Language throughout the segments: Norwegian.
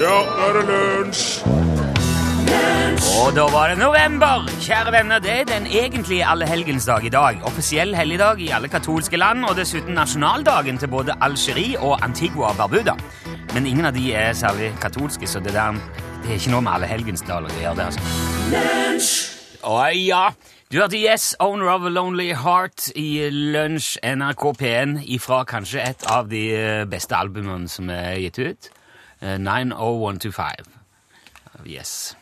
Ja, nå er det lunsj! Og da var det november! Kjære venner, det er den egentlige allehelgensdag i dag. Offisiell helligdag i alle katolske land, og dessuten nasjonaldagen til både Algerie og Antigua og Barbuda. Men ingen av de er særlig katolske, så det, der, det er ikke noe med allehelgensdag å gjøre. det, altså. Å ja! Du hørte Yes, Owner of a Lonely Heart i Lunsj NRK P1 ifra kanskje et av de eh, beste albumene som er gitt ut. Eh, 90125. Yes.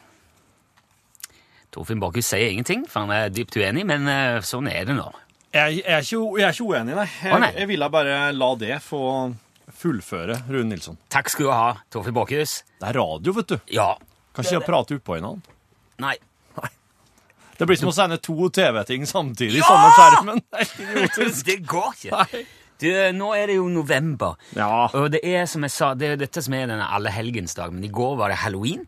Torfinn Borchhus sier ingenting, for han er dypt uenig, men eh, sånn er det nå. Jeg, jeg, er ikke, jeg er ikke uenig, nei. Jeg, Å, nei. jeg ville bare la det få fullføre Rune Nilsson. Takk skal du ha, Torfinn Borchhus. Det er radio, vet du. Ja. Kan ikke prate oppå hverandre. Nei. Det blir som å sende to TV-ting samtidig i samme skjermen. Det er idiotisk. det går ikke. Nei. Du, nå er det jo november, Ja. og det er som jeg sa, det er dette som er denne allehelgensdag, men i går var det halloween.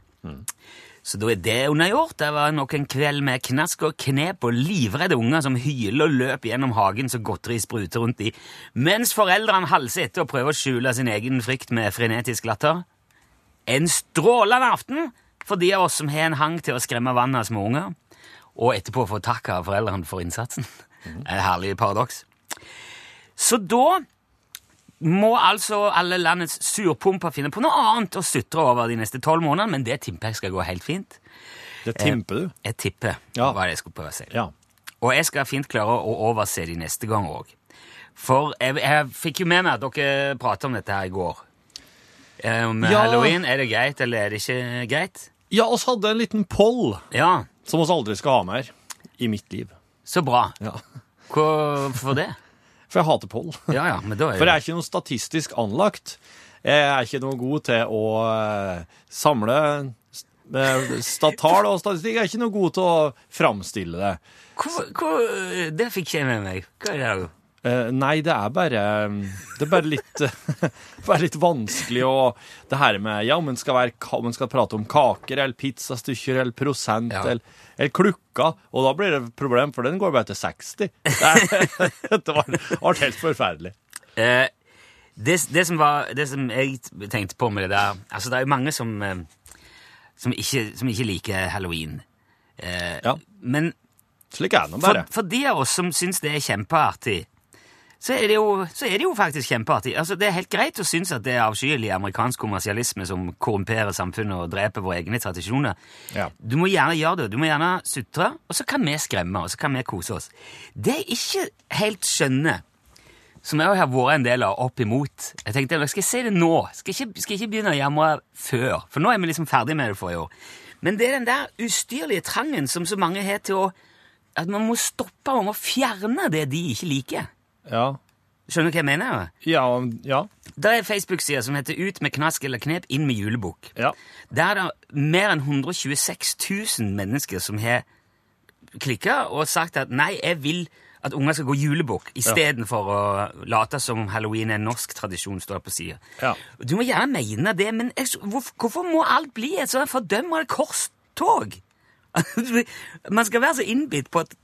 Så da er det unnagjort. Det var nok en kveld med knask og knep og livredde unger som hyler og løper gjennom hagen så godteri spruter rundt i, mens foreldrene halser etter og prøver å skjule sin egen frykt med frenetisk latter. En strålende aften for de av oss som har en hang til å skremme vannet av små unger, og etterpå få takk av foreldrene for innsatsen. Et herlig paradoks. Så da må altså alle landets surpumper finne på noe annet å sutre over de neste tolv månedene, men det tipper jeg skal gå helt fint. Det timper du. Jeg tipper Ja. hva jeg skulle prøve si. Ja. Og jeg skal fint klare å overse de neste gang òg. For jeg, jeg fikk jo med meg at dere pratet om dette her i går. Eh, Om Ja. halloween, er det greit, eller er det ikke greit? Ja, oss hadde en liten poll Ja, som oss aldri skal ha mer i mitt liv. så bra. Ja. Hvorfor det? For jeg hater poll. Ja, ja, men da er For jeg er ikke noe statistisk anlagt. Jeg er ikke noe god til å eh, samle eh, statal og statistikk. Jeg er ikke noe god til å framstille det. hvor, hvor, Det fikk jeg med meg. Hva er det? Eh, nei, det er bare Det er bare litt bare litt vanskelig å Det her med Ja, om en skal, være, ka- skal prate om kaker eller pizzastykker eller prosent Ja. eller, eller klukka, og da blir det et problem, for den går bare til 60. Det, det var, helt forferdelig. Uh, det, det, som var, det som jeg tenkte på med det der Altså, det er jo mange som, eh, som, ikke, som ikke liker halloween. Uh, Ja. Men for, for de av oss som syns det er kjempeartig, så er, det jo, så er det jo faktisk kjempeartig. Altså, det er helt greit å synes at det er avskyelig amerikansk kommersialisme som korrumperer samfunnet og dreper våre egne tradisjoner. Ja. Du må gjerne gjøre det. Du må gjerne sutre, og så kan vi skremme, og så kan vi kose oss. Det jeg ikke helt skjønner, som jeg har vært en del av opp imot Jeg tenkte, Skal jeg si det nå? Skal ikke, skal ikke begynne å jamre før? For nå er vi liksom ferdig med det for i år. Men det er den der ustyrlige trangen som så mange har til å At man må stoppe og må fjerne det de ikke liker. Ja. Skjønner du hva jeg mener? Ja. ja. Det er Facebook-sida som heter Ut med knask eller knep, inn med julebukk. ja. Der er det mer enn 126 000 mennesker som har klikka og sagt at nei, jeg vil at unger skal gå julebukk istedenfor å late som halloween er en norsk tradisjon. står på siden. Ja. Du må gjerne mene det, men hvorfor må alt bli et sånt fordømmende korstog? Man skal være så innbitt på at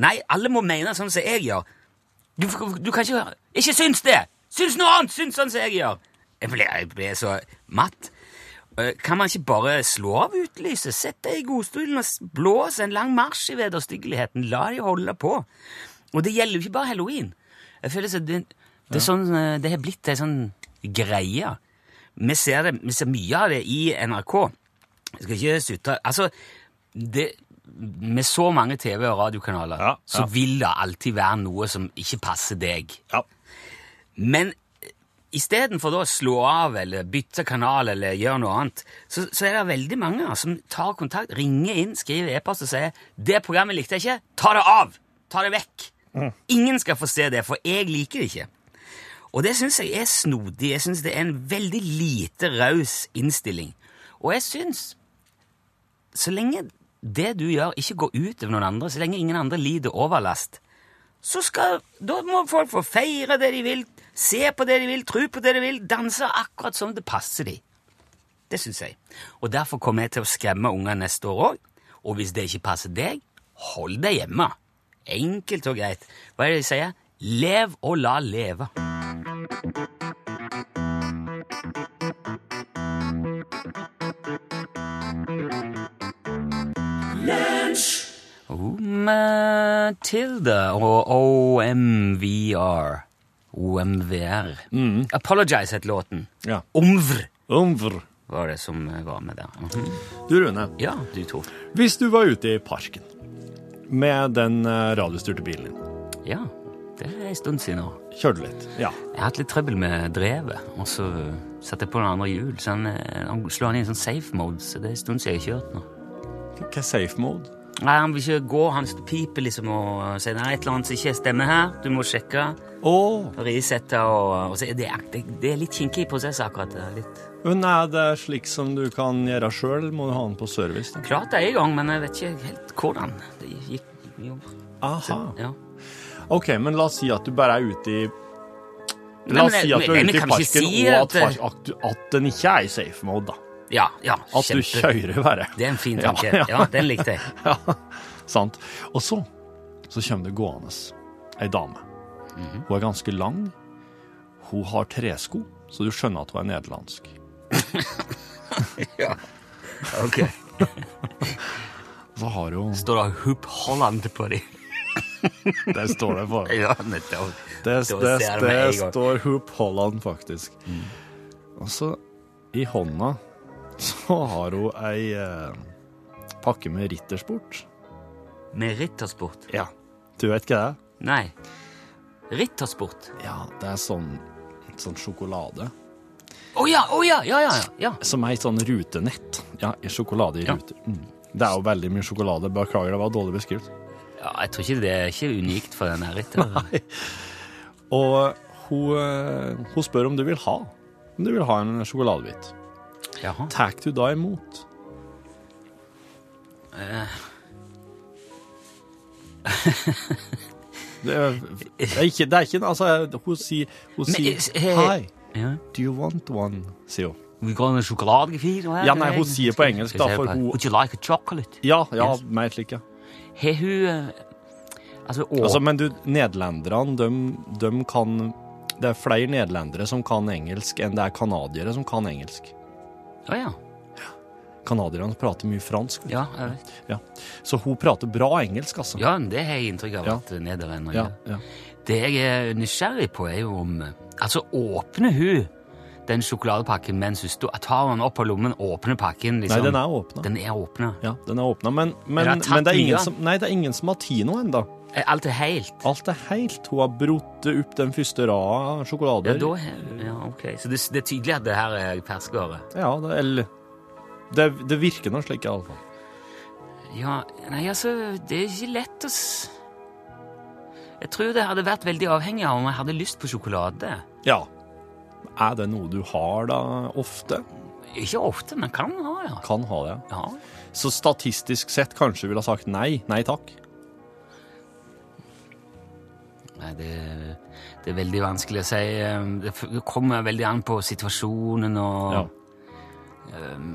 Nei, alle må mene sånn som jeg gjør. Du, du kan ikke Ikke syns det! Syns noe annet! Syns sånn som jeg gjør! Jeg ble, jeg ble så matt. Eh, Kan man ikke bare slå av utlyset? Sett deg i godstolen og blås en lang marsj i vederstyggeligheten. La de holde på. Og det gjelder jo ikke bare halloween. Jeg føler så det, det, er sånn, eh, det har blitt ei sånn greie. Vi ser, det, vi ser mye av det i NRK. Jeg skal ikke sutre Altså, det, med så mange TV- og radiokanaler Ja, så vil det alltid være noe som ikke passer deg. ja. Men istedenfor da å slå av eller bytte kanal eller gjøre noe annet, så, så er det veldig mange som tar kontakt, ringer inn, skriver e-post og sier 'Det programmet likte jeg ikke. Ta det av! Ta det vekk!' Ingen skal få se det, for jeg liker det ikke. Og det syns jeg er snodig. Jeg syns det er en veldig lite raus innstilling. Og jeg syns Så lenge det du gjør, ikke går ut over noen andre, så lenge ingen andre lider overlast, så skal, da må folk få feire det de vil, se på det de vil, tro på det de vil, danse akkurat som det passer de. Det syns jeg. Og derfor kommer jeg til å skremme unger neste år òg. Og hvis det ikke passer deg, hold deg hjemme. Enkelt og greit. Hva er det de sier? Lev og la leve. Matilda og OMVR. OMVR. Apologize het låten. Ja. Omvr Omvr. var det som var med der. Mm. Du, Rune. Ja, du to. Hvis du var ute i parken med den eh, radiostyrte bilen din, Ja, det er en stund siden nå. kjørte litt, ja. Jeg har hatt litt trøbbel med drevet, og så satte jeg på den andre hjul. Så han, eh, han slår han i en sånn safe mode, så det er en stund siden jeg har kjørt nå. Hva er safe mode? Nei, Han vil ikke gå, han piper liksom og sier er et eller annet som ikke stemmer her, du må sjekke. Oh. Risette og, og så det, det, det er litt kinkig prosess akkurat. det Litt. men er det slik som du kan gjøre sjøl, må du ha den på service, da? Klart det er i gang, men jeg vet ikke helt hvordan. Det gikk jo Aha. ja. Ok, men la oss si at du bare er ute i La oss si at du er ute i parken, og at, at at den ikke er i safe mode, da. Ja, ja, At du kjører bare. Det er en fin tanke. ja. Ja, den likte jeg. Ja, sant. Og så, så kommer det gående ei dame. Mhm. Hun er ganske lang. Hun har tresko, så du skjønner at hun er nederlandsk. Ja. Ok. Så har hun Står det Hoop Holland på dem? Der står det på. Ja, nettopp. Det, det, det, det, står Hoop Holland, faktisk. Og så i hånda så har hun ei eh, pakke med Rittersport. Med Rittersport? Ja. Du vet ikke det? Nei. Rittersport? Ja, det er sånn, sånn sjokolade. Å ja, å ja, ja, ja, ja. Som er et sånn rutenett. Ja, sjokolade i Ja. ruter. Mm. Det er jo veldig mye sjokolade. Beklager, det var dårlig beskrevet. Ja, Jeg tror ikke det er ikke unikt for den ritteren. Nei. Og hun, eh, hun spør om du vil ha. Om du vil ha en sjokoladebit. Tar du da imot? Det er, det er ikke Det er ikke Altså, hun sier, hun sier eh, Hi, Ja. do you want one? sier hun. Vi går en sjokoladegefir. Ja, nei, hun sier på engelsk, da, for hun- Would you like a chocolate? Ja, ja, Yes. mer slik, ja. Har hun eh, Altså, Altså, men du, nederlenderne, de, de kan Det er flere nederlendere som kan engelsk enn det er canadiere som kan engelsk. Å ja. Canadierne prater mye fransk. vet du. Ja, jeg vet. Ja. Så hun prater bra engelsk, altså. ja, det har jeg inntrykk av Ja. at nederlendere Ja, gjør. ja. Det jeg er nysgjerrig på, er jo om Altså, åpner hun den sjokoladepakken mens hun søster? Tar hun den opp av lommen, åpner pakken, liksom? Nei, den er åpna. Den er åpna. Ja, den er åpna, men, men, Men det men er ingen som, nei, det er ingen som har tid nå ennå. Alt er helt. Alt er helt. Hun har brott opp den første rada av Ja, sjokolader. da, ja, ok. Så det, det er tydelig at det her er ferskvare? Ja, det, eller det, det virker nå slik, iallfall. Ja, nei, altså, det er ikke lett å. Jeg tror det hadde vært veldig avhengig av om jeg hadde lyst på sjokolade. Ja. Er det noe du har da ofte? Ikke ofte, men kan ha, ja. Kan ha det. ja. Så statistisk sett kanskje ville ha sagt nei. Nei takk. Nei, det, det er veldig vanskelig å si. Det kommer veldig an på situasjonen og Ja. um,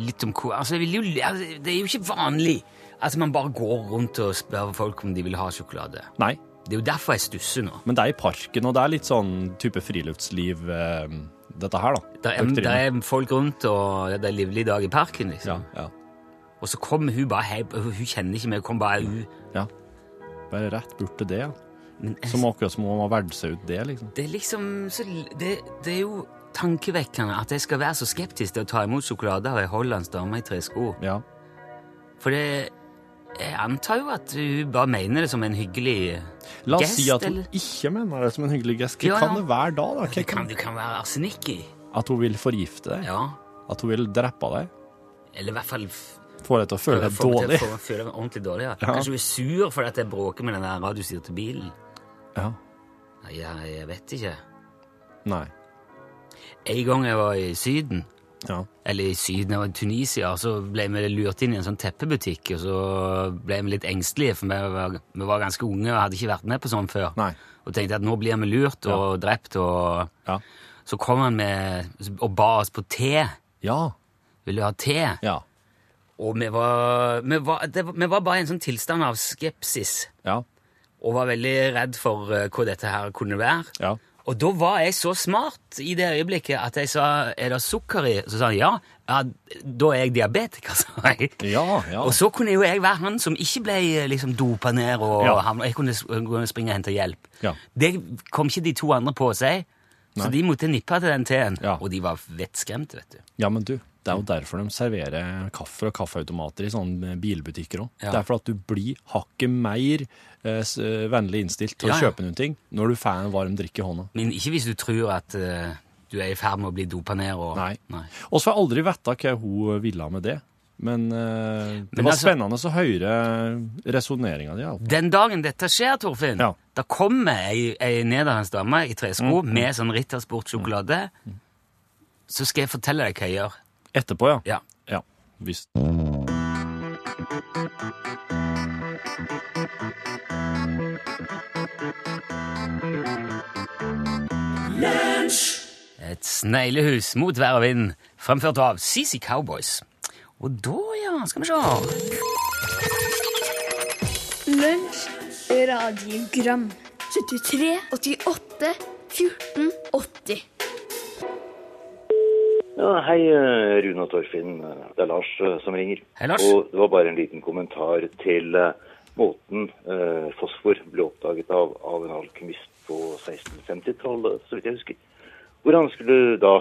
litt om hvor altså, jo, altså, Det er jo ikke vanlig at man bare går rundt og spør folk om de vil ha sjokolade. Nei. Det er jo derfor jeg stusser nå. Men det er i parken, og det er litt sånn type friluftsliv, eh, dette her, da. Det er, det er folk rundt, og det er livlig dag i parken, liksom. Ja, ja. Og så kommer hun bare hjem, hun kjenner ikke meg, hun kommer bare ut. ja. Bare rett bort til det. ja. Jeg- Som akkurat som om man seg ut det, liksom. det er liksom så, det, det er jo tankevekkende at jeg skal være så skeptisk til å ta imot sjokolade av ei hollandsk dame i tre sko. Ja. For det Jeg antar jo at hun bare mener det som en hyggelig gest. La oss si at hun eller? ikke mener det som en hyggelig gest. Hva Ja, kan det være da? da? Det kan... det kan være arsenikk i. At hun vil forgifte deg? Ja. At hun vil drepe deg? Eller i hvert fall Få deg til å føle deg dårlig? få- føle deg ordentlig dårlig. Ja. Ja. Kanskje hun er sur fordi jeg bråker med den der radiostyrte bilen. Ja. Nei, jeg, jeg vet ikke. Nei. En gang jeg var i Syden, Ja. eller i Syden, jeg var i Tunisia, så ble vi lurt inn i en sånn teppebutikk, og så ble vi litt engstelige, for vi var, vi var ganske unge og hadde ikke vært med på sånn før. Nei. Og tenkte at nå blir vi lurt og drept, og Ja. så kom han med og ba oss på te. Ja. Vil du ha te? Ja. Og vi var, vi var, det, vi var bare i en sånn tilstand av skepsis, Ja. Og var veldig redd for eh, hva dette her kunne være. Ja. Og da var jeg så smart i det øyeblikket at jeg sa er det sukker i. Så sa han ja. ja da er jeg diabetiker, sa jeg. Ja, ja. Og så kunne jo jeg være han som ikke ble liksom dopa ned, og Ja. jeg kunne kunne springe og hente hjelp. Ja. Det kom ikke de to andre på å si, så Nei. de måtte nippe til den teen. Ja. Og de var vettskremte, vet du. Ja, men du, det er jo derfor de serverer kaffe og kaffeautomater i sånne bilbutikker òg. Ja. Det er for at du blir hakket mer eh, vennlig innstilt til Ja, å kjøpe noen ting når du får en varm drikk i hånda. Men ikke hvis du tror at eh, du er i ferd med å bli dopa ned. Og, Nei. Og så har jeg aldri vettet hva hun ville med det. Men eh, det Men var altså- spennende å høre resonneringa di. Den dagen dette skjer, Torfinn, Ja. da kommer ei, ei nederlandsk dame i tresko med sånn Rittersport-sjokolade. Så skal jeg fortelle deg hva jeg gjør. Etterpå, ja. Ja. Ja, visst. Et sneglehus mot vær og vind, fremført av CC Cowboys. Og da, ja, skal vi se Lunsj, radiogram 73, 88, 14, 80 Ja, hei, eh, Rune og Torfinn. Eh, Det er Lars eh, som ringer. Hei, Lars. Og det var bare en liten kommentar til måten eh, fosfor ble oppdaget av, av en alkymist på 1650-tallet, så vidt jeg husker. Hvor han skulle da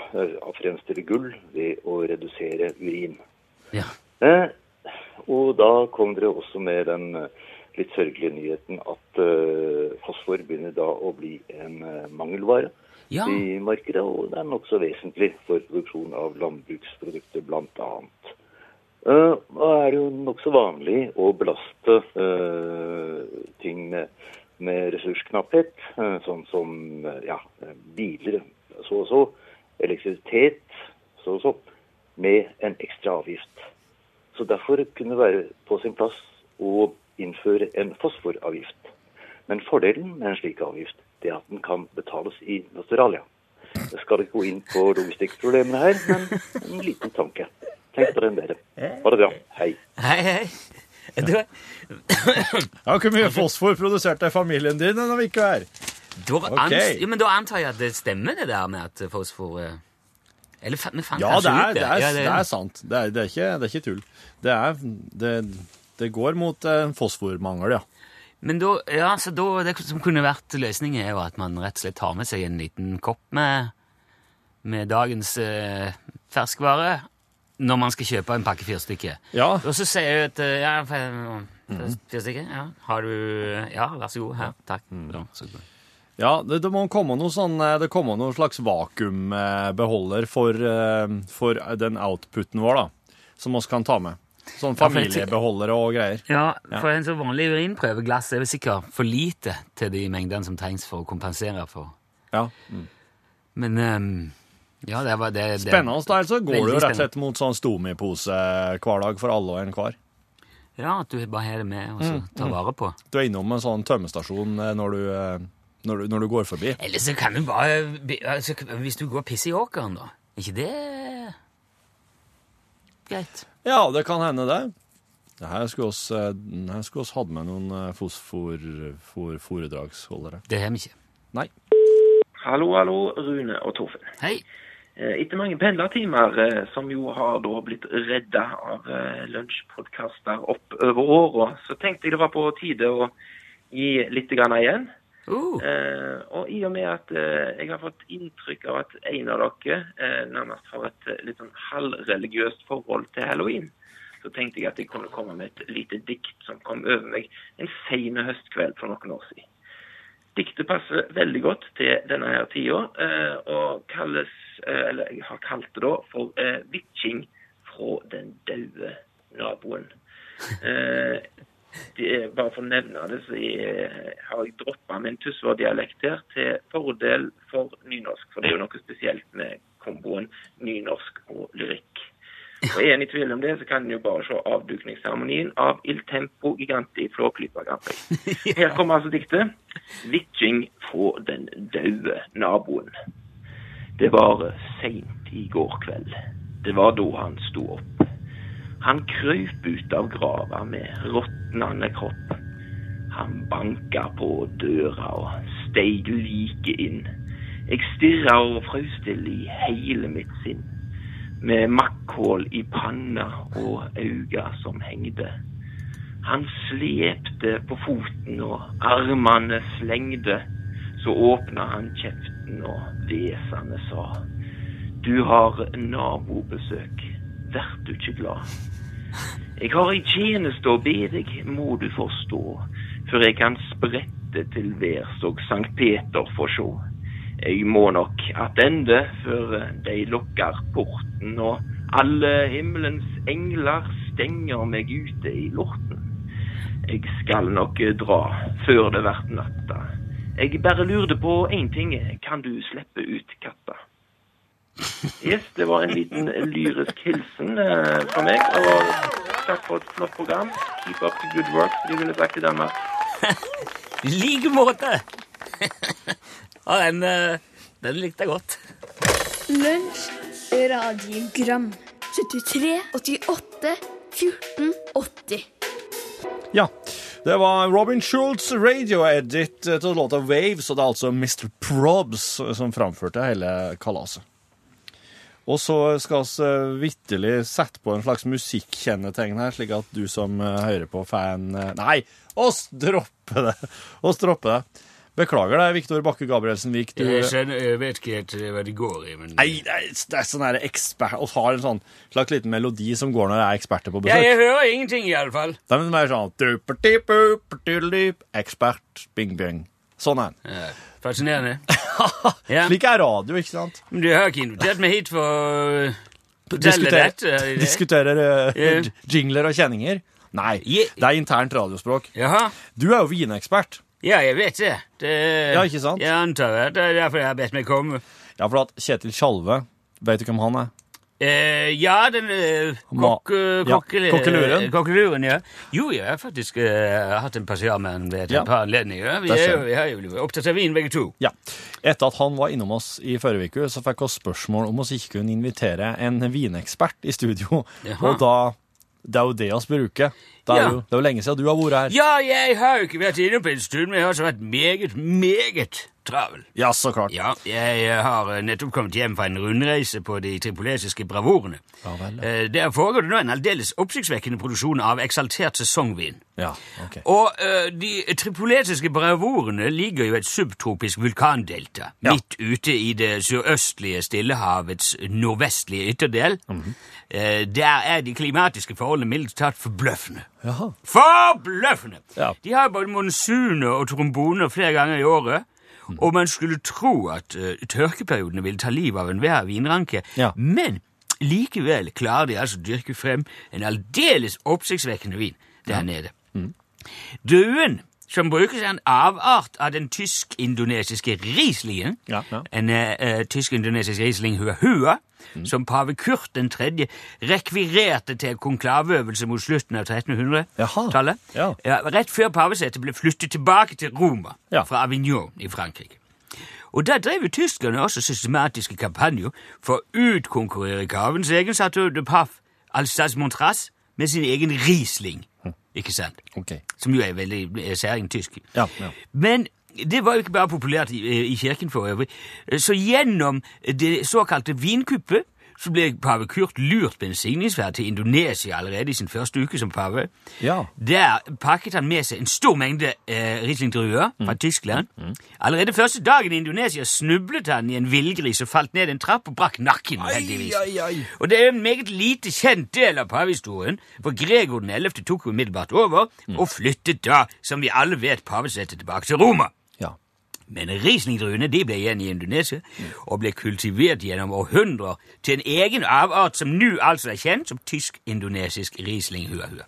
fremstille gull ved å redusere urin. Ja. Eh, og da kom dere også med den litt sørgelige nyheten at eh, fosfor begynner da å bli en mangelvare Ja. i markedet, og det er nokså vesentlig for produksjon av landbruksprodukter bl.a. Uh, da er det jo nokså vanlig å belaste uh, ting med, med ressursknapphet, uh, sånn som eh, ja, eh, biler så og så, elektrisitet så og så, med en ekstra avgift. Så derfor kunne det være på sin plass å innføre en fosforavgift. Men fordelen med en slik avgift det er at den kan betales i Australia. Jeg skal ikke gå inn på logistikkproblemene her, men en liten tanke. Tenk på den, dere. Ha det bra. Hei. Hei, hei. Du, Ja, Hvor mye fosfor produserte familien din når vi ikke da, her? Okay. men da antar jeg at det stemmer, det der med at fosfor eh, Eller vi fant Ja, det er, ut det er, Ja, det er sant. Det er, det, er ikke, det er ikke tull. Det, er, det, det går mot en fosformangel, ja. Men da, ja, så da, det som kunne vært løsningen, er jo at man rett og slett tar med seg en liten kopp med, med dagens eh, ferskvare når man skal kjøpe en pakke fyrstikker. Ja, Og så sier jeg at eh, ja, fyrstikker, ja, har du Ja, vær så god. Her, takk. Ja, god. ja det, det må komme noe sånn eh, Det kommer noen slags vakuumbeholder for, eh, for den outputen vår, da. Som vi kan ta med. Sånn familiebeholdere og greier. Ja, Ja. for en så vanlig urinprøveglass er vel sikkert for lite til de mengdene som trengs for å kompensere for. Ja. Men um, ja, det var det, det Spennende. Da, altså går du jo rett og slett mot sånn stomipose hver dag for alle og enhver. Ja, at du bare har det med og så Mm, tar vare på. Du er innom en sånn tømmestasjon eh, når du, eh, når du, når du går forbi. Eller så kan du bare altså, Hvis du går og pisser i åkeren, da. Er ikke det greit? Ja, det kan hende det. Det Her skulle oss, eh, her skulle oss hatt med noen fosforforedragsholdere. fosfor-foredragsholdere. Det har vi ikke. Nei. Hallo, hallo, Rune og Torfinn. Hei. Eh, Etter mange pendlertimer, eh, som jo har da blitt redda av eh, lunsjpodkaster opp over åra, så tenkte jeg det var på tide å gi litt igjen. Uh, Eh, og i og med at eh, jeg har fått inntrykk av at en av dere eh, nærmest har et eh, litt sånn halvreligiøst forhold til halloween, så tenkte jeg at jeg kunne komme med et lite dikt som kom over meg en sein høstkveld for noen år siden. Diktet passer veldig godt til denne her tida, eh, og kalles, eller jeg har kalt det da, for vitching fra den daue naboen. Eh, det bare for å nevne det, så jeg, har jeg droppa min Tysvær-dialekt her til fordel for nynorsk. For det er jo noe spesielt med komboen nynorsk og lyrikk. Og er en i tvil om det, så kan en jo bare se avdukningsseremonien av Il Tempo Giganti Flåklypa Grand Prix. Her kommer altså diktet. Vitching fra den daue naboen. Det var seint i går kveld. Det var da han sto opp. Han krøp ut av grava med råtnende kropp. Han banka på døra og steig like inn. Jeg stirra og frøs til i hele mitt sinn, med makkhull i panna og auga som hengde. Han slepte på foten, og armene slengde. Så åpna han kjeften og hvesende sa, Du har nabobesøk, vert du ikke glad? Jeg har ei tjeneste å be deg, må du forstå, før jeg kan sprette til værs og Sankt Peter får sjå. Jeg må nok attende før de lukker porten, og alle himmelens engler stenger meg ute i lorten. Jeg skal nok dra før det vert natta. Jeg bare lurte på én ting, kan du slippe ut katta? Yes, det var en liten lyrisk hilsen eh, fra meg, og takk for et flott program. Keep up the good work, som de ville sagt i Danmark. I like måte! ja, den, eh, den likte jeg godt. Lunsj, radiogram 73, 88, 14, 80 Ja, det var Robin Schultz radioedit til låta Waves, og det er altså Mr. Probs som framførte hele kalaset. Og så skal vi vitterlig sette på en slags musikkjennetegn her, slik at du som eh, hører på fan eh, Nei, oss dropper det! Oss dropper det. Beklager det, Viktor Bakke Gabrielsen-Vik. Du Jeg, skjønner, jeg vet ikke helt hva det går i, men Nei, det er, sånn her ekspert... Vi har en sånn slags liten melodi som går når det er eksperter på ja, besøk. Jeg hører ingenting, i alle fall. Det er mer sånn Ekspert, bing, bing. Sånn er den. Ja, fascinerende. Ja. Slik er radio, ikke sant? Men du har ikke invitert meg hit for å fortelle dette? Diskutere det diskuterer uh, Ja. jingler og kjenninger. Nei, yeah. det er internt radiospråk. Jaha. Du er jo vinekspert. Ja, jeg vet det. det. Ja, ikke sant? Jeg antar det. Det er derfor jeg har bedt meg komme. Ja, for at Kjetil Tjalve, vet du hvem han er? Eh, ja, den eh, kokk, eh, Ja, kokkele- kokkeluren. kokkeluren, ja. Jo, jeg har faktisk eh, hatt en passiar med han ved et Ja. par anledninger. Vi, er vi har jo opptatt av vin, begge to. Ja. Etter at han var innom oss i forrige uke, så fikk vi spørsmål om vi ikke kunne invitere en vinekspert i studio. Jaha. Og da Det er jo det vi bruker. Det er, Ja. jo, det er jo lenge siden du har vært her. Ja, jeg har jo ikke vært inne på en stund, men jeg har også vært meget, meget travel. Ja, så klart. Ja, jeg eh, har eh, nettopp kommet hjem fra en rundreise på de tripolesiske bravorene. Ja vel. Eh, Der foregår det nå en aldeles oppsiktsvekkende produksjon av eksaltert sesongvin. Ja, ok. Og de tripolesiske bravorene ligger jo i et subtropisk vulkandelta, Ja. midt ute i det sørøstlige Stillehavets nordvestlige ytterdel. Mm -hmm. der er de klimatiske forholdene mildt talt forbløffende. Jaha. Forbløffende! Ja. De har både monsuner og tromboner flere ganger i året. Og man skulle tro at uh, tørkeperiodene ville ta livet av enhver vinranke. Ja. Men likevel klarer de altså å dyrke frem en aldeles oppsiktsvekkende vin der nede. Druen som brukes, er en avart av den tysk-indonesiske Rieslingen. Ja, ja. En eh, tysk-indonesisk Riesling hua hua, som pave Kurt den tredje rekvirerte til konklaveøvelse mot slutten av 1300-tallet. Ja. rett før pavesetet ble flyttet tilbake til Roma fra Avignon i Frankrike. Og da drev tyskerne også systematiske kampanjer for å utkonkurrere kavens egen Chateau de Paf Alsace Montras med sin egen Riesling. Ikke sant? Okay. Som jo er veldig særingtysk. Ja, ja. Men det var jo ikke bare populært i, i kirken for øvrig. Så gjennom det såkalte vinkuppet så ble pave Kurt lurt på en signingsferd til Indonesia allerede i sin første uke som pave. Ja. Der pakket han med seg en stor mengde eh, Riesling-druer fra Tyskland. Allerede første dagen i Indonesia snublet han i en villgris og falt ned en trapp og brakk nakken. heldigvis. ai, ai. Og det er en meget lite kjent del av pavehistorien, for Gregor den 11. tok umiddelbart over, og flyttet da, som vi alle vet, pavesettet tilbake til Roma. Men Riesling-druene de ble igjen i Indonesia og ble kultivert gjennom århundrer til en egen avart som nå altså er kjent som tysk-indonesisk riesling-huahua. hua.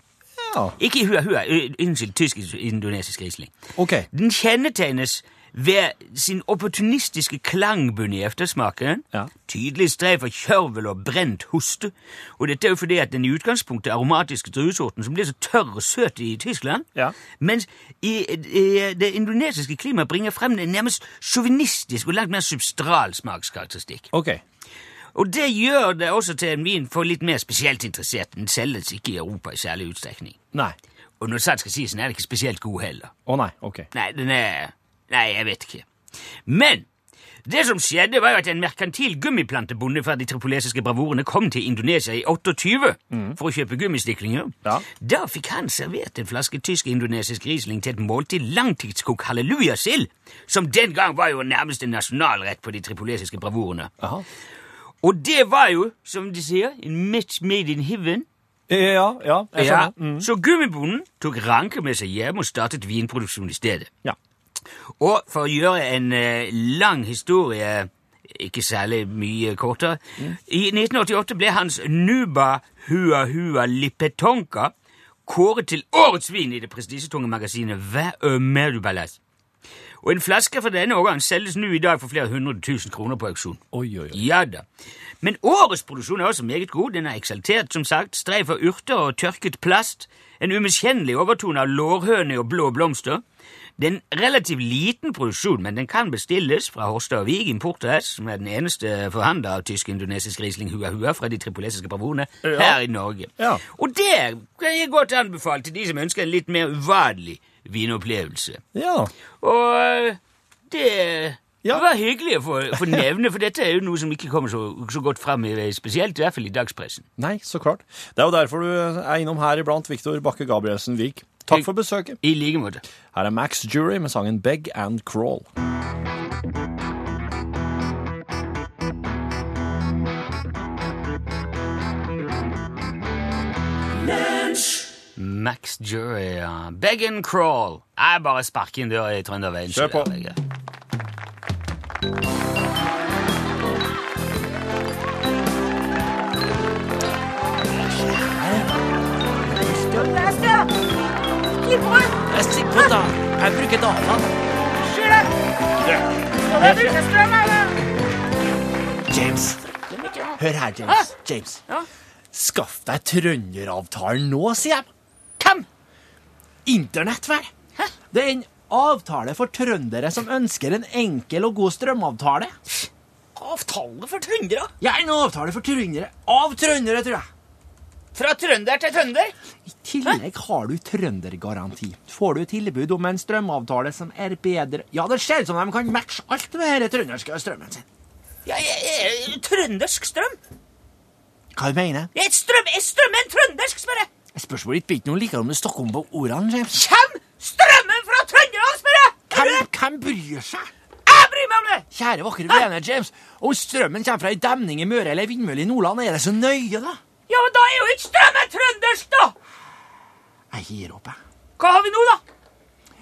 Ja. Ikke huahua, unnskyld, tysk-indonesisk Riesling. Okay. Den kjennetegnes ved sin opportunistiske klangbunn i eftersmaken, Ja. tydelig strev av kjørvel og brent hoste, og dette er jo fordi at den i utgangspunktet aromatiske druesorten som blir så tørr og søt i Tyskland, Ja. mens i, i det indonesiske klimaet bringer frem en nærmest sjåvinistisk og langt mer substral smakskarakteristikk. Ok. Og det gjør det også til en vin for litt mer spesielt interessert. Den selges ikke i Europa i særlig utstrekning. Nei. Og når sant skal sies, den er ikke spesielt god heller. Å nei, ok. Nei, den er Nei, jeg vet ikke. Men Det som skjedde, var jo at en merkantil gummiplantebonde fra de tripolesiske bravurene kom til Indonesia i 28 for å kjøpe gummistiklinger. Ja. Da fikk han servert en flaske tysk-indonesisk Riesling til et måltid langtidskok hallelujasild, som den gang var jo nærmest en nasjonalrett på de tripolesiske bravurene. Aha. Og det var jo, som de sier, en match made in heaven. Ja, ja, jeg Ja. Mm. Så gummibonden tok ranke med seg hjem og startet vinproduksjon i stedet. Ja. Og for å gjøre en eh, lang historie ikke særlig mye kortere I 1988 ble hans Nuba Hua Hua Lipetonka kåret til årets vin i det prestisjetunge magasinet Vin du ballast? Og en flaske fra denne årgangen selges nå i dag for flere hundre tusen kroner på auksjon. Oi, oi, oi. Ja da. Men årets produksjon er også meget god. Den er eksaltert, som sagt. Streif av urter og tørket plast. En umiskjennelig overtone av lårhøne og blå blomster. Det er en relativt liten produksjon, men den kan bestilles fra Horstad og Vig Importers, som er den eneste forhandler av tysk-indonesisk Riesling Hua Hua fra de tripolesiske bravurene Ja. her i Norge. Ja. Og det kan jeg godt anbefale til de som ønsker en litt mer uvanlig vinopplevelse. Ja. Og det Ja. var hyggelig å få, få nevne, for dette er jo noe som ikke kommer så, så godt fram, i, spesielt i hvert fall i dagspressen. Nei, så klart. Det er jo derfor du er innom her iblant, Viktor Bakke Gabrielsen Vik. Takk for besøket. I like måte. Her er Max Jury med sangen Beg and Crawl. Max Jury, ja. Beg and crawl. Jeg bare sparker inn døra i Trønderveien. Kjør på. Vegard. Jeg stikker på da. Jeg bruker dataen. James. Hør her, James. James. Skaff deg trønderavtalen nå, sier jeg. Hvem? Internett, vel? Det er en avtale for trøndere som ønsker en enkel og god strømavtale. Avtale for trøndere? Ja, en avtale for trøndere. Av trøndere, tror jeg. Fra trønder til trønder? Tillegg har du trøndergaranti. Får du tilbud om en strømavtale som er bedre Ja, det ser ut som de kan matche alt med denne trønderske strømmen sin. Ja, trøndersk strøm? Hva du mener du? er strøm, jeg strømmer en trøndersk, spør jeg! Spørsmålet ditt blir ikke noe likere om du snakker om på ordene, James. Kjem strømmen fra Trøndelag, spør jeg! Hvem, hvem bryr seg? Kjære, vakre vene, James. Om strømmen kommer fra ei demning i Møre eller ei vindmølle i Nordland, er det så nøye, da? Ja, men da er jo ikke strømmen trøndersk, da! Jeg gir opp, jeg. Hva har vi nå, da?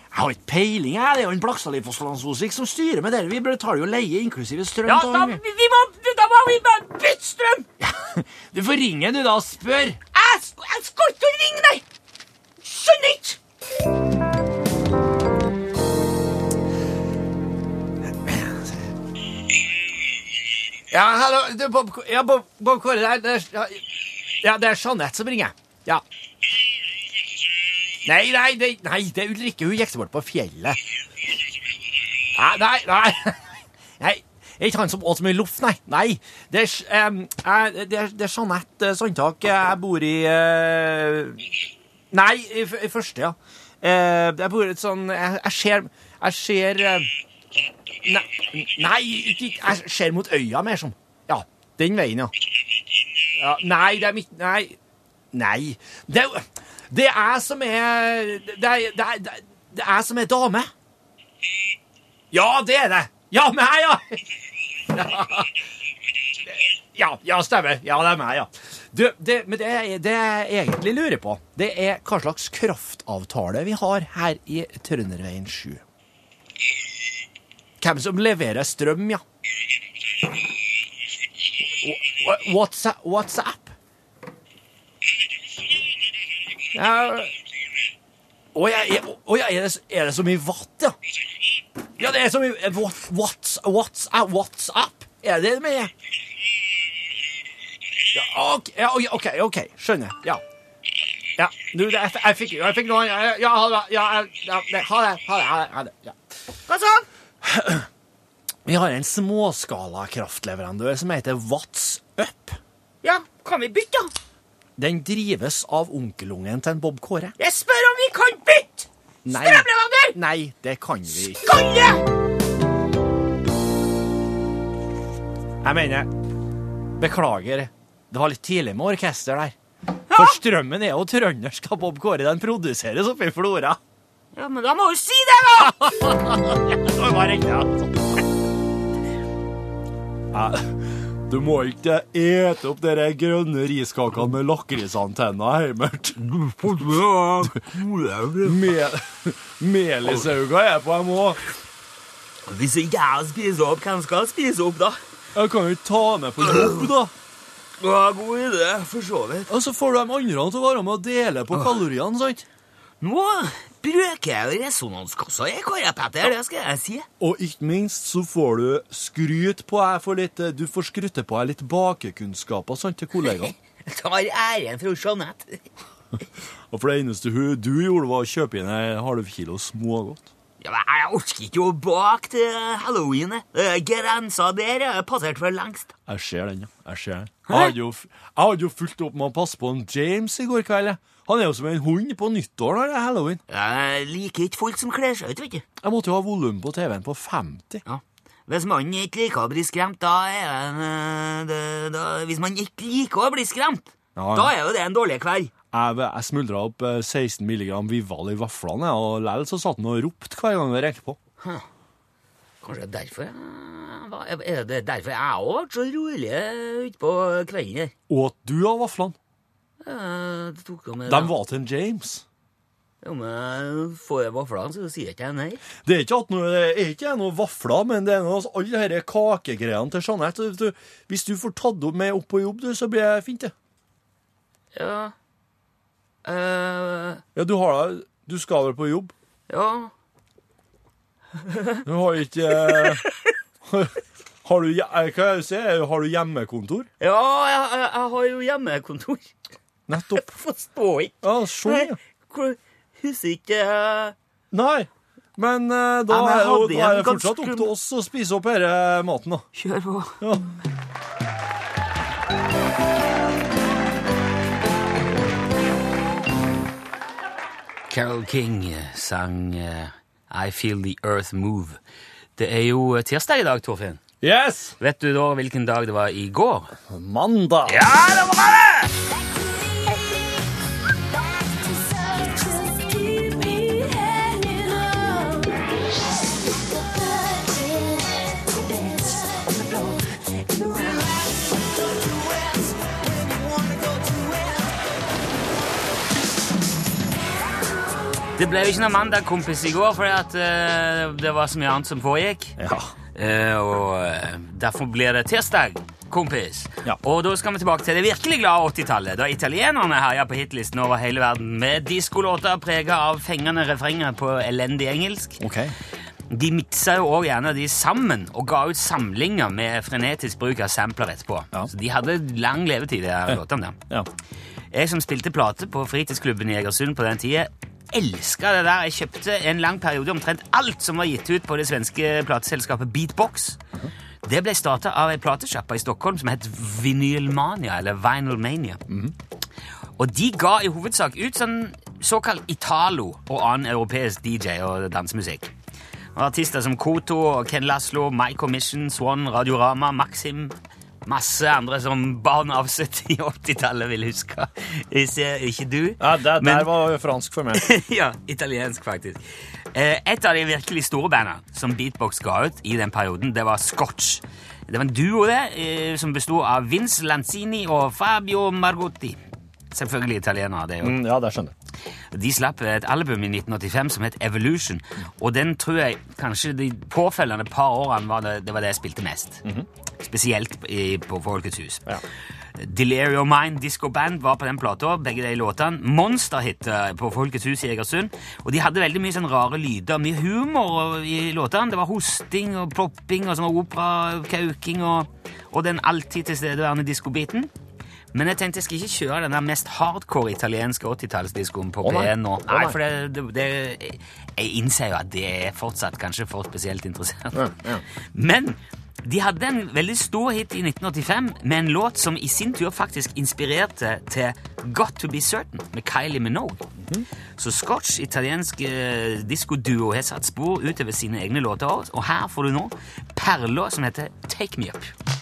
Jeg har ikke peiling, jeg. Det er jo en Blakstadli Fosslandsosvik som styrer med det. Vi betaler jo leie inklusive strøm. Ja, da, vi, vi må, da må vi bare bytte strøm! Du får ringe, du, da, og spør. Jeg, sk- jeg skal ikke ringe deg! Skjønner ikke! Ja, hallo. Du, Bob, ja, Bob, Bob Kåre, det er, det er, ja, ja, det er Jeanette som ringer. Ja. Nei, nei, det, nei, det er Ulrikke. Hun gikk seg bort på fjellet. Nei, nei, nei. nei. Det er ikke han som åt så mye loff, nei. Nei, det er, um, jeg- det er, det er Jeanette eh, Sandtak. Jeg bor i uh, Nei, i, i første, ja. Uh, jeg bor i et sånn Jeg, ser Jeg ser uh, Nei, ikke- jeg ser mot øya mer som. Ja, den veien, ja. ja nei, det er mitt Nei. Nei. Det, er jo- det er som er det er, som er dame. Ja, det er det. Ja, meg, ja. Ja, ja, stemmer. Ja, det er meg, ja. Du, det, men det, det jeg egentlig lurer på, det er hva slags kraftavtale vi har her i Trønderveien 7. Hvem som leverer strøm, ja. WhatsApp? WhatsApp? Ja Å ja, er, det, er det så mye watt, ja? Ja, det er så mye eh, what, what's, What's up? Er det det med? Ja, ok, ja, ok, ok, skjønner. Ja. Ja, du, det, jeg, jeg fikk jeg fikk noe Ja, ja, ha det. Ja, ja, det, ha det. Ha det. Ha det, ha det ja. Hva sa han? Vi har en småskala kraftleverandør som heter What's Up. Ja, kan vi bytte? Den drives av onkelungen til en Bob Kåre. Jeg spør om vi kan bytte! Nei. Strømleverandør! Nei, det kan vi ikke. Skalle! jeg? Mener Beklager. Det var litt tidlig med orkester der. For strømmen er jo trøndersk av Bob Kåre. Den produseres oppe i Flora. Ja, men da må du si det, da! Det var riktig, altså. Nei, Du må ikke ete opp de grønne riskakene med lakrisantenner, Heimert. Mel Melisauga er på dem òg. Hvis ikke jeg spiser opp, hvem skal spise opp, da? Jeg kan jo ikke ta med på jobb, da. Ja, god idé, for så vidt. Og så får du de andre til å være med og dele på kaloriene, sant? Nå bruker jeg jo resonanskassa i Kåre Petter, det skal jeg si. Og ikke minst så får du skryt på deg for litt Du får skryte på deg litt bakekunnskaper sant, til kollegaene. Jeg tar æren fra Jeanette. Og for det eneste hun, du gjorde, var å kjøpe inn ei halv kilo smågodt. Ja, men jeg orker ikke å bake til halloween. Eh, Grensa der er passert for lengst. Jeg ser den, ja. Jeg ser den. Jeg hadde jo, jeg hadde jo fulgt opp med å passe på en James i går kveld. jeg. Han er jo som en hund på nyttår når det er halloween. Jeg liker ikke folk som kler seg ut, vet du. Jeg måtte jo ha volum på TV-en på 50. Ja. Hvis man ikke liker å bli skremt, da er det, det da, Hvis man ikke liker å bli skremt, Ja, ja. da er jo det en dårlig kveld. Jeg, jeg smuldra opp eh, 16 milligram Vival i vaflene, og likevel så satt han og ropte hver gang det rekte på. Kanskje det er derfor jeg Er det derfor jeg òg ble så rolig utpå kvelden her? Åt du av vaflene? Jeg tok med De var til en James. Om jeg får vaflene, så sier ikke jeg nei. Det er ikke, at noe, det er ikke noe vafler, men det er noe, alle disse kakegreiene til Jeanette. Du, Hvis du får tatt opp med opp på jobb, du, så blir det fint, det. Ja uh... Ja, du har Du skal vel på jobb? Ja. Du har ikke eh, Har du, eh, hva jeg si, har du hjemmekontor? Ja, jeg, jeg, jeg har jo hjemmekontor. Nettopp. Forstår ikke. Ja, ja. Husker ikke eh, Nei, men uh, da Ja, men er, da er det fortsatt opp til oss å spise opp denne maten, da. Kjør på. Ja. Carol King sang uh, I Feel The Earth Move. Det er jo tirsdag i dag, Torfinn. Yes! Vet du da hvilken dag det var i går? Mandag. Ja, det var det! Det ble jo ikke noe mandag-kompis i går, fordi at uh, det var så mye annet som foregikk. Ja. Uh, og uh, derfor blir det tirsdag, kompis. Ja. Og da skal vi tilbake til det virkelig glade 80-tallet, da italienerne herja på hitlisten over hele verden med diskolåter prega av fengende refrenger på elendig engelsk. OK. De miksa jo også gjerne de sammen og ga ut samlinger med frenetisk bruk av sampler etterpå. Ja. Så de hadde lang levetid, de her låtene der. Ja. Jeg som spilte plate på fritidsklubben i Egersund på den tida, elska det der. Jeg kjøpte en lang periode omtrent alt som var gitt ut på det svenske plateselskapet Beatbox. Det ble starta av ei platesjappa i Stockholm som het Vinylmania, eller Vinylmania. Og de ga i hovedsak ut sånn såkalt Italo og annen europeisk DJ og dansemusikk. Artister som Koto Ken Laslo, My Commission, Swan, Radiorama, Maxim Masse andre som barn av 70- og 80-tallet vil huske. Ikke, ikke du. Ja, det der Men- var fransk for meg. ja, italiensk faktisk. Eh, et av de virkelig store bandene som Beatbox ga ut i den perioden, det var Scotch. Det var en duo det, eh, som bestod av Vince Lanzini og Fabio Margotti. Selvfølgelig italienere, det jo. Mm, ja, det skjønner jeg. De slapp et album i 1985 som het Evolution, og den tror jeg kanskje de påfølgende par årene var det, det var det jeg spilte mest. Spesielt i, på Folkets hus. Ja. Delirio Mind Disco Band var på den plata, begge de låtene. Monsterhit eh, på Folkets hus i Egersund. Og de hadde veldig mye sånn rare lyder, mye humor i låtene. Det var hosting og plopping og sånn operakauking og, og den alltid tilstedeværende diskobiten. Men jeg tenkte jeg skal ikke kjøre den der mest hardcore italienske 80-tallsdiskoen på oh, nei. P1 nå. Nei, for det, det, det, jeg innser jo at det er fortsatt kanskje for spesielt interessert. Ja, ja. Men de hadde en veldig stor hit i 1985 med en låt som i sin tur faktisk inspirerte til Got To Be Certain med Kylie Minogue. Så Scotch, italiensk eh, diskoduo, har satt spor utover sine egne låter og her får du nå perla som heter Take Me Up.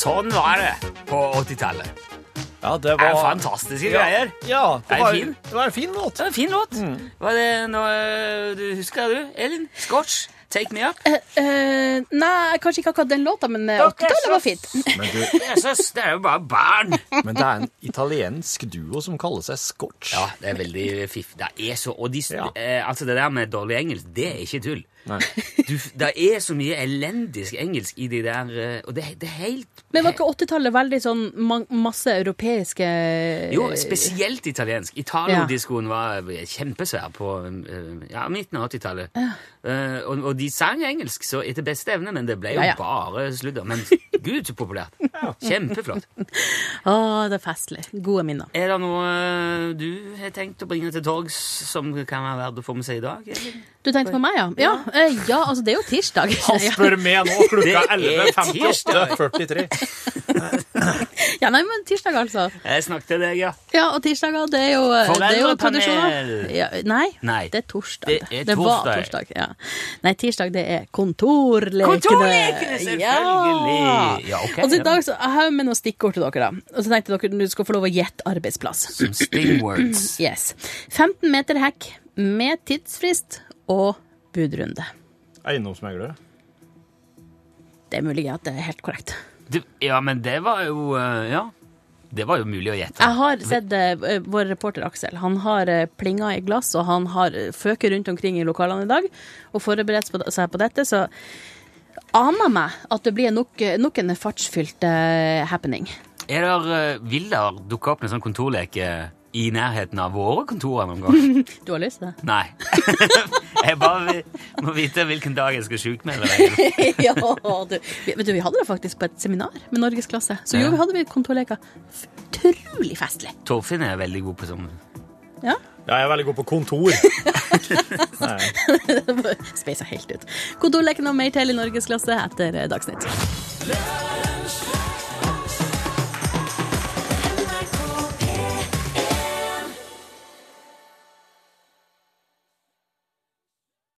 Sånn var det på 80-tallet. Ja, det var er fantastiske greier. Ja, det Er det var, fin? det var en fin låt. Det var en fin låt. Var det noe du Husker du, Elin? Scotch? Take me up? Eh, nei, kanskje ikke akkurat den låta, men eh, 80-tallet var fint. Men, du, Jesus, det er jo bare barn. men det er en italiensk duo som kaller seg Scotch. Ja, det er veldig fiff. Det er så Og de, Ja. eh, altså det der med dårlig engelsk, det er ikke tull. Nei. Du, det er så mye elendisk engelsk i de der eh, Og det, det er helt Men var ikke 80-tallet veldig sånn ma masse europeiske Jo, spesielt italiensk. Italo-diskoen var kjempesvær på eh, ja, midten av 80-tallet. Eh, og, og de sang engelsk så etter beste evne, men det ble jo Ja, ja. bare sludder. Men gud, så populært. Kjempeflott. Å, det er festlig. Gode minner. Er det noe eh, du har tenkt å bringe til torgs som kan være verdt å få med seg i dag? Eller? Du tenkte på meg, ja? Ja, eh, ja altså det er jo tirsdag. Han spør meg nå klokka Det er 11.58,43. ja, nei, men tirsdag, altså. Jeg snakket til deg, ja. Ja, og tirsdager, det er jo, det Foreldrepanel. Ja, nei, Nei. det er torsdag. Det er var torsdag. torsdag. Ja. Nei, tirsdag, det er kontorlekene. Kontorlekene, selvfølgelig! Ja. Ja, ok, altså, i dag så, jeg har jo med noen stikkord til dere, da. Og så tenkte jeg dere du skal få lov å gjette arbeidsplass. Som stingwords. Yes. 15 meter hekk med tidsfrist og budrunde. Eiendomsmegler. Det er mulig at det er helt korrekt. Du, ja, men det var jo eh, Ja. Det var jo mulig å gjette. Jeg har sett uh, vår reporter Aksel. Han har uh, plinga i glass, og han har føket rundt omkring i lokalene i dag og forberedt seg på dette, så aner meg at det blir nok, nok en fartsfylt uh, happening. Er der, vil der dukke opp en sånn kontorleke i nærheten av våre kontorer noen gang? Du har lyst til det? Nei. jeg bare må vite hvilken dag jeg skal sjukmelde deg. ja, du. Vet du, vi hadde det faktisk på et seminar med norgesklasse. Så jo, Ja. vi hadde vi kontorleker. Utrolig festlig. Torfinn er veldig god på sånn. Ja. Ja, jeg er veldig god på kontor. Speisa helt ut. Kontorleken og mer til i norgesklasse etter Dagsnytt.